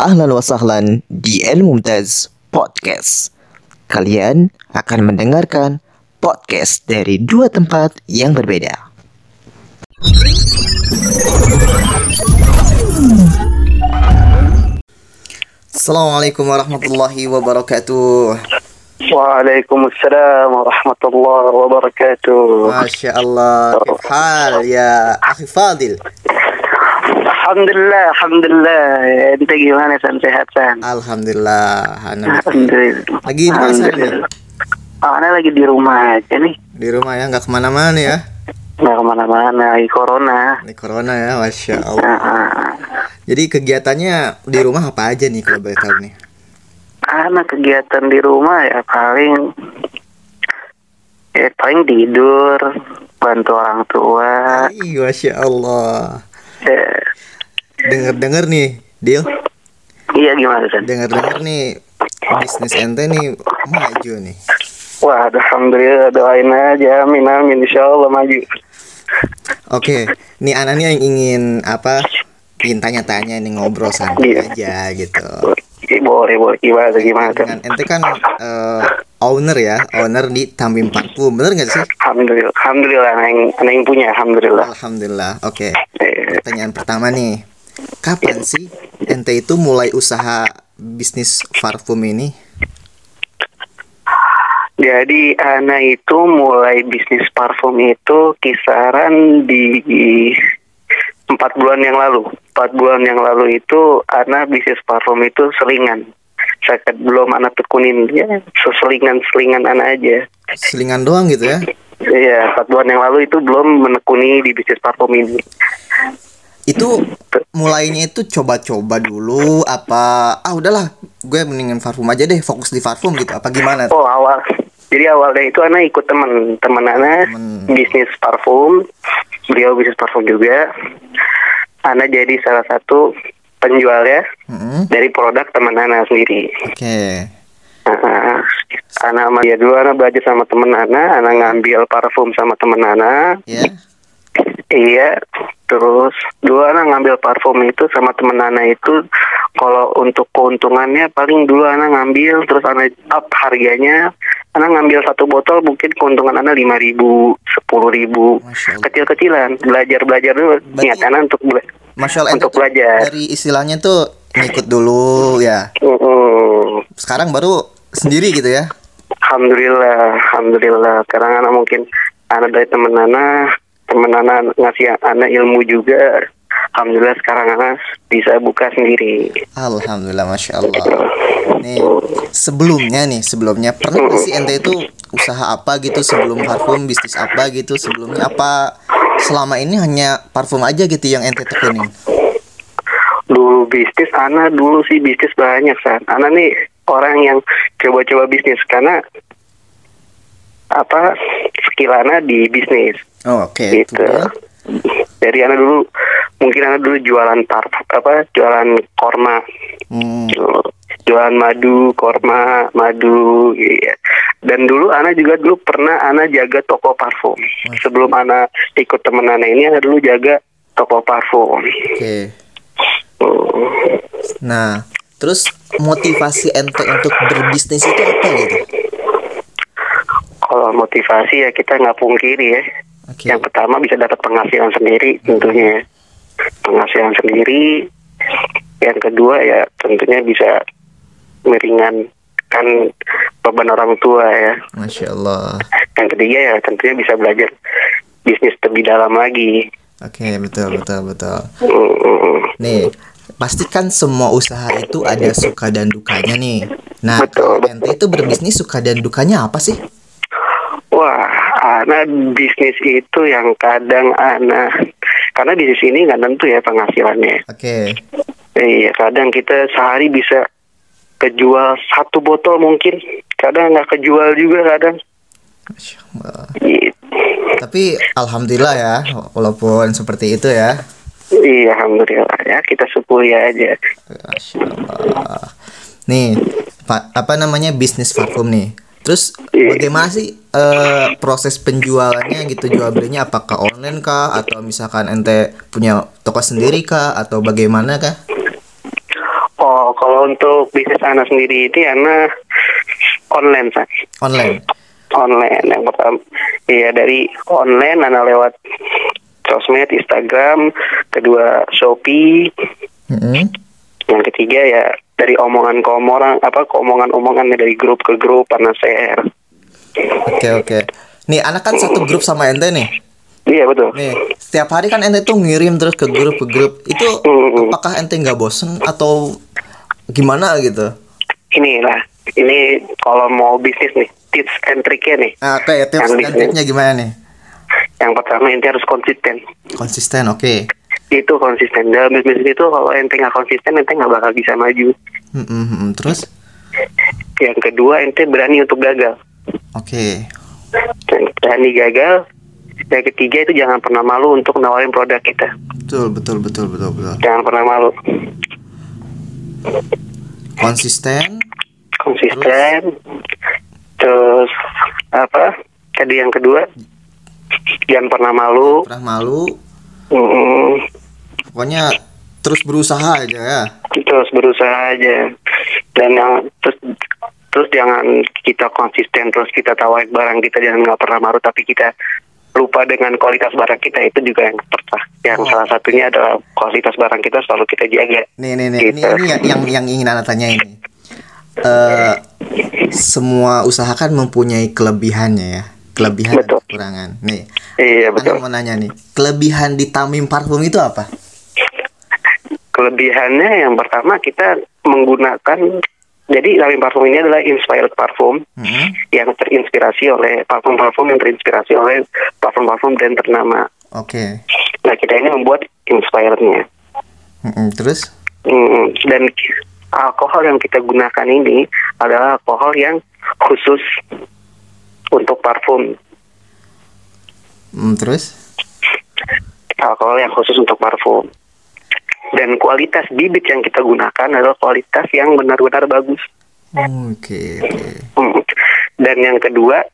Ahlan wa sahlan di El Mumtaz Podcast. Kalian akan mendengarkan podcast dari dua tempat yang berbeda. Assalamualaikum warahmatullahi wabarakatuh. Waalaikumsalam warahmatullahi wabarakatuh. Masya Allah, kif hal ya akhi Fadil? Alhamdulillah, alhamdulillah. Ente gimana san sehat san? Alhamdulillah, Ana Alhamdulillah. Lagi di mana. Ah, Ana lagi di rumah aja nih. di rumah ya, nggak ke mana-mana ya. Nggak ke mana-mana, lagi corona. Ini corona ya, masya Allah. Ah, ah. Jadi kegiatannya di rumah apa aja nih kalau boleh tahu nih? Ana kegiatan di rumah ya paling ya paling tidur, bantu orang tua. Ih, masya Allah. Ya, Dengar-dengar nih, Dil. iya gimana san? Dengar-dengar nih bisnis ente nih maju nih. Wah, alhamdulillah doain aja, amin amin, insya Allah maju. Oke, nih Ana nih yang ingin apa? Ingin tanya-tanya nih ngobrol santai Iya. aja gitu. Boleh, boleh, gimana, gimana Dengan san? ente kan eh, owner ya, owner di Tamim Parfum, bener nggak sih? Alhamdulillah, alhamdulillah, anak yang, anak yang punya, alhamdulillah. Alhamdulillah. Oke. Eh, Pertanyaan pertama nih, kapan sih ente itu mulai usaha bisnis parfum ini? Jadi Ana itu mulai bisnis parfum itu kisaran di empat bulan yang lalu. Empat bulan yang lalu itu Ana bisnis parfum itu selingan. Saya belum Ana tekunin ya seselingan selingan Ana aja. Selingan doang gitu ya? Iya, empat bulan yang lalu itu belum menekuni di bisnis parfum ini. Itu mulainya itu coba-coba dulu apa? Ah udahlah, gue mendingan parfum aja deh, fokus di parfum gitu. Apa gimana? Oh awal, jadi awalnya itu Ana ikut teman teman Ana Temen. bisnis parfum, beliau bisnis parfum juga. Ana jadi salah satu penjualnya Mm-mm. dari produk teman Ana sendiri. Oke. Nah, Ana sama dia dulu Ana belajar sama teman Ana, Ana ngambil parfum sama teman Ana. Ya. Iya, terus dulu Ana ngambil parfum itu sama temen Ana itu kalau untuk keuntungannya paling dulu Ana ngambil terus Ana up harganya Ana ngambil satu botol mungkin keuntungan Ana lima ribu, sepuluh ribu, kecil-kecilan belajar belajar dulu Berarti- niat Ana untuk bela- Masya Allah, Untuk belajar. dari istilahnya tuh ngikut dulu ya. Mm-mm. Sekarang baru sendiri gitu ya? Alhamdulillah, alhamdulillah. Karena Ana mungkin Ana dari temen Ana, temen Ana ngasih Ana ilmu juga. Alhamdulillah sekarang Ana bisa buka sendiri. Alhamdulillah, masya Allah. Nih, sebelumnya nih, sebelumnya pernah nggak sih ente itu usaha apa gitu sebelum parfum, bisnis apa gitu sebelumnya apa selama ini hanya parfum aja gitu yang ente tekunin? Dulu bisnis, Ana dulu sih bisnis banyak, San. Ana nih orang yang coba-coba bisnis karena apa skill Ana di bisnis Oh, oke. gitu. Kemudian? Jadi Ana dulu mungkin Ana dulu jualan parfum apa jualan korma Hmm, jualan madu, korma, madu, iya. Dan dulu Ana juga dulu pernah Ana jaga toko parfum. Sebelum Ana ikut temen Ana ini, Ana dulu jaga toko parfum. Oke. Oh. Nah, terus motivasi ente untuk berbisnis itu apa gitu? Kalau motivasi ya kita nggak pungkiri ya. Oke. Yang pertama bisa dapat penghasilan sendiri tentunya. Penghasilan sendiri. Yang kedua ya tentunya bisa meringankan beban orang tua ya. Masya Allah. Yang ketiga ya tentunya bisa belajar bisnis lebih dalam lagi. Oke, betul, betul, betul. Mm, Nih, pastikan semua usaha itu ada suka dan dukanya nih. Nah, Betul, ente itu berbisnis suka dan dukanya apa sih? Wah, anak bisnis itu yang kadang anak karena bisnis ini nggak tentu ya penghasilannya. Oke. Iya, kadang kita sehari bisa kejual satu botol mungkin, kadang nggak kejual juga kadang. Gitu. Tapi alhamdulillah ya, walaupun seperti itu ya. Iya, alhamdulillah ya kita syukuri aja. Masya Allah. Nih, pa- apa namanya bisnis parfum nih. Terus Iya. bagaimana sih eh, proses penjualannya gitu jual belinya apakah online kah atau misalkan ente punya toko sendiri kah atau bagaimana kah? Oh, Kalau untuk bisnis Ana sendiri ini Ana online, Sa. Online. Online yang pertama, iya dari online Ana lewat sosmed, Instagram, kedua Shopee, Mm-mm. yang ketiga ya dari omongan ke omongan apa ke omongan-omongan dari grup ke grup Ana share. Oke oke. Nih anak kan satu grup sama ente nih. Iya betul. Nih setiap hari kan ente tuh ngirim terus ke grup ke grup. Itu apakah ente nggak bosen atau gimana gitu? Inilah, ini kalau mau bisnis nih, tips and triknya nih. Nah, oke tips Yang dan bisnis. triknya gimana nih? Yang pertama ente harus konsisten. Konsisten oke. Itu konsisten. Dalam bisnis itu kalau ente nggak konsisten, ente nggak bakal bisa maju. Mm-mm, mm-mm. Terus Yang kedua, ente berani untuk gagal. oke. Dan berani gagal. Yang ketiga itu jangan pernah malu untuk nawarin produk kita. Betul betul betul betul betul. Jangan pernah malu. Konsisten. Konsisten. Terus apa? Tadi yang kedua, jangan pernah malu. Pernah malu. Pokoknya terus berusaha aja ya. terus berusaha aja dan yang terus terus jangan kita konsisten terus kita tawarin barang kita jangan nggak pernah maru tapi kita lupa dengan kualitas barang kita itu juga yang pertama yang Oh. salah satunya adalah kualitas barang kita selalu kita jaga Nih nih nih ini, Gitu. ini yang, yang yang ingin anak tanya ini. Eh semua usaha kan mempunyai kelebihannya ya. Kelebihan dan Betul. kekurangan. Nih, iya betul mau nanya nih, kelebihan di Tamim Parfum itu apa? Kelebihannya yang pertama kita menggunakan jadi Lamim Parfum ini adalah inspired parfum Hmm, yang terinspirasi oleh parfum-parfum yang terinspirasi oleh parfum-parfum brand ternama. Oke. Nah kita ini membuat inspirednya. Mm-mm, Terus? Hmm, dan alkohol yang kita gunakan ini adalah alkohol yang khusus untuk parfum. Mm, terus? Alkohol yang khusus untuk parfum. Dan kualitas bibit yang kita gunakan adalah kualitas yang benar-benar bagus. Oke, oke. Hmm. Dan yang kedua,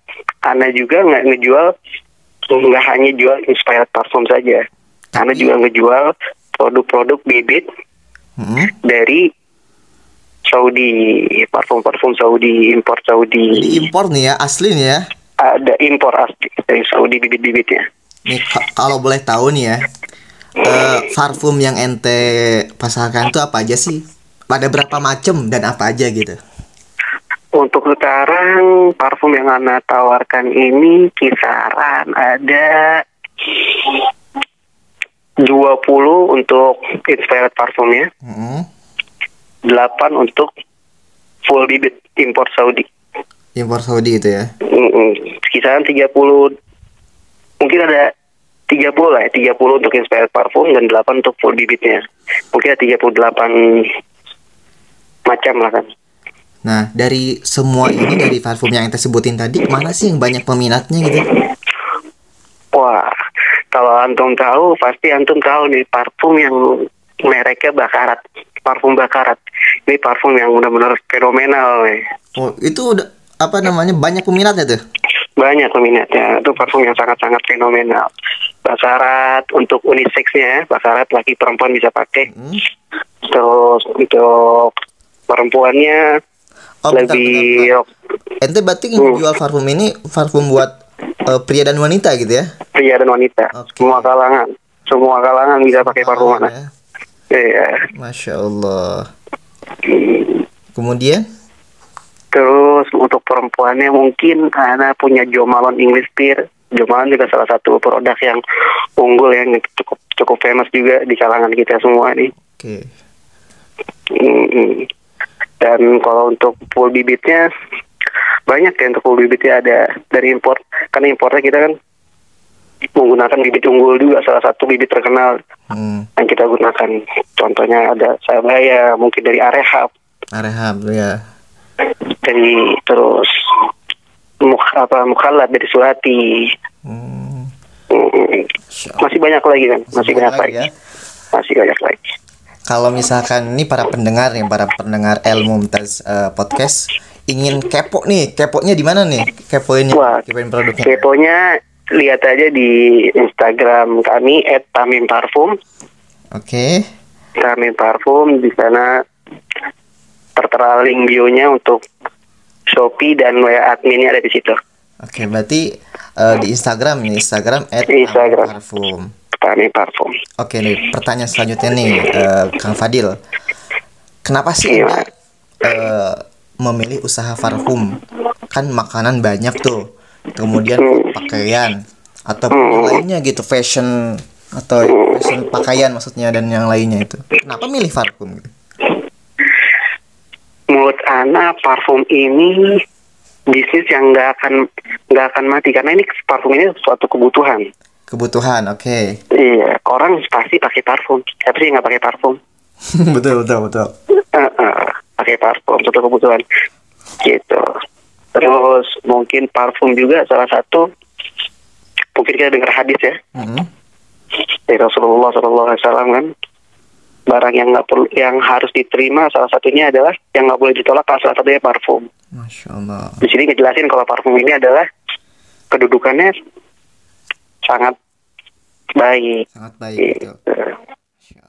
Ana juga nggak ngejual, nggak hanya jual inspired parfum saja. Ana juga ngejual produk-produk bibit Mm-mm. dari Saudi, parfum-parfum Saudi, impor Jadi Saudi. impor nih ya, asli nih ya. Ada impor asli dari Saudi bibit-bibitnya. Nih ka- kalau boleh tahu nih ya, eh, parfum yang ente pasarkan tuh apa aja sih? Ada berapa macem dan apa aja gitu? Untuk sekarang parfum yang Ana tawarkan ini kisaran ada 20 untuk inspired parfumnya, Mm-mm. 8 untuk full bibit impor Saudi. Impor Saudi itu ya. Mm-mm. Kisaran 30 mungkin ada 30 lah ya, 30 untuk inspired parfum dan 8 untuk full bibitnya. Mungkin ada 38 macam lah kan. Nah, dari semua ini dari parfum yang ente sebutin tadi, mana sih yang banyak peminatnya gitu? Wah, kalau antum tahu pasti antum tahu nih parfum yang mereknya Bakarat, parfum Bakarat. Ini parfum yang benar-benar fenomenal nih. Oh, itu udah apa namanya banyak peminatnya tuh? Banyak peminatnya. Itu parfum yang sangat-sangat fenomenal. Bakarat untuk unisex-nya, Bakarat laki perempuan bisa pakai. Hmm? Terus untuk perempuannya Oh, lebih bentar, bentar. Ente berarti Hmm. jual parfum ini parfum buat eh, pria dan wanita gitu ya? pria dan wanita, Oke. semua kalangan, semua kalangan bisa pakai parfum mana. ya. Iya. Masya Allah. Kemudian? Terus untuk perempuannya mungkin Ana punya Jo Malone English Pear. Malone juga salah satu produk yang unggul yang cukup cukup famous juga di kalangan kita semua nih. Oke. Mm, Dan kalau untuk full bibitnya banyak ya untuk full bibitnya ada dari import. Kan importnya kita kan menggunakan bibit unggul juga salah satu bibit terkenal Hmm. yang kita gunakan. Contohnya ada Sabaya, mungkin dari Arehab, Arehab ya. dari terus muk apa mukhalat dari Surati. Hmm. Mm, Masya Allah. Masih banyak lagi kan? Masih banyak lagi. ya. Masih banyak lagi. Kalau misalkan ini para pendengar nih, para pendengar El Mumtaz eh, podcast ingin kepo nih, keponya di mana nih? Kepoinnya, Wah, kepoin produknya. Keponya lihat aja di Instagram kami @tamimparfum. Oke. Tamim Parfum di sana tertera link bio-nya untuk Shopee dan WA adminnya ada di situ. Oke, berarti eh, di Instagram nih, Instagram Instagram. @parfum. Petani parfum. Oke nih, pertanyaan selanjutnya nih, eh, Kang Fadil. Kenapa sih Iya. Eh, memilih usaha parfum? Kan makanan banyak tuh. Kemudian pakaian atau yang lainnya gitu, fashion atau fashion pakaian maksudnya dan yang lainnya itu. Kenapa milih parfum gitu? Ana parfum ini bisnis yang nggak akan nggak akan mati karena ini parfum ini suatu kebutuhan. Kebutuhan, oke. Iya, orang pasti pakai parfum. Siapa sih nggak pakai parfum? betul, betul, betul. Eh, eh, pakai parfum suatu kebutuhan gitu terus mungkin parfum juga salah satu mungkin kita dengar hadis ya Mhm. dari Rasulullah SAW kan barang yang nggak perlu yang harus diterima salah satunya adalah yang nggak boleh ditolak salah satunya parfum Masya Allah. di sini ngejelasin kalau parfum ini adalah kedudukannya sangat baik Sangat baik, gitu.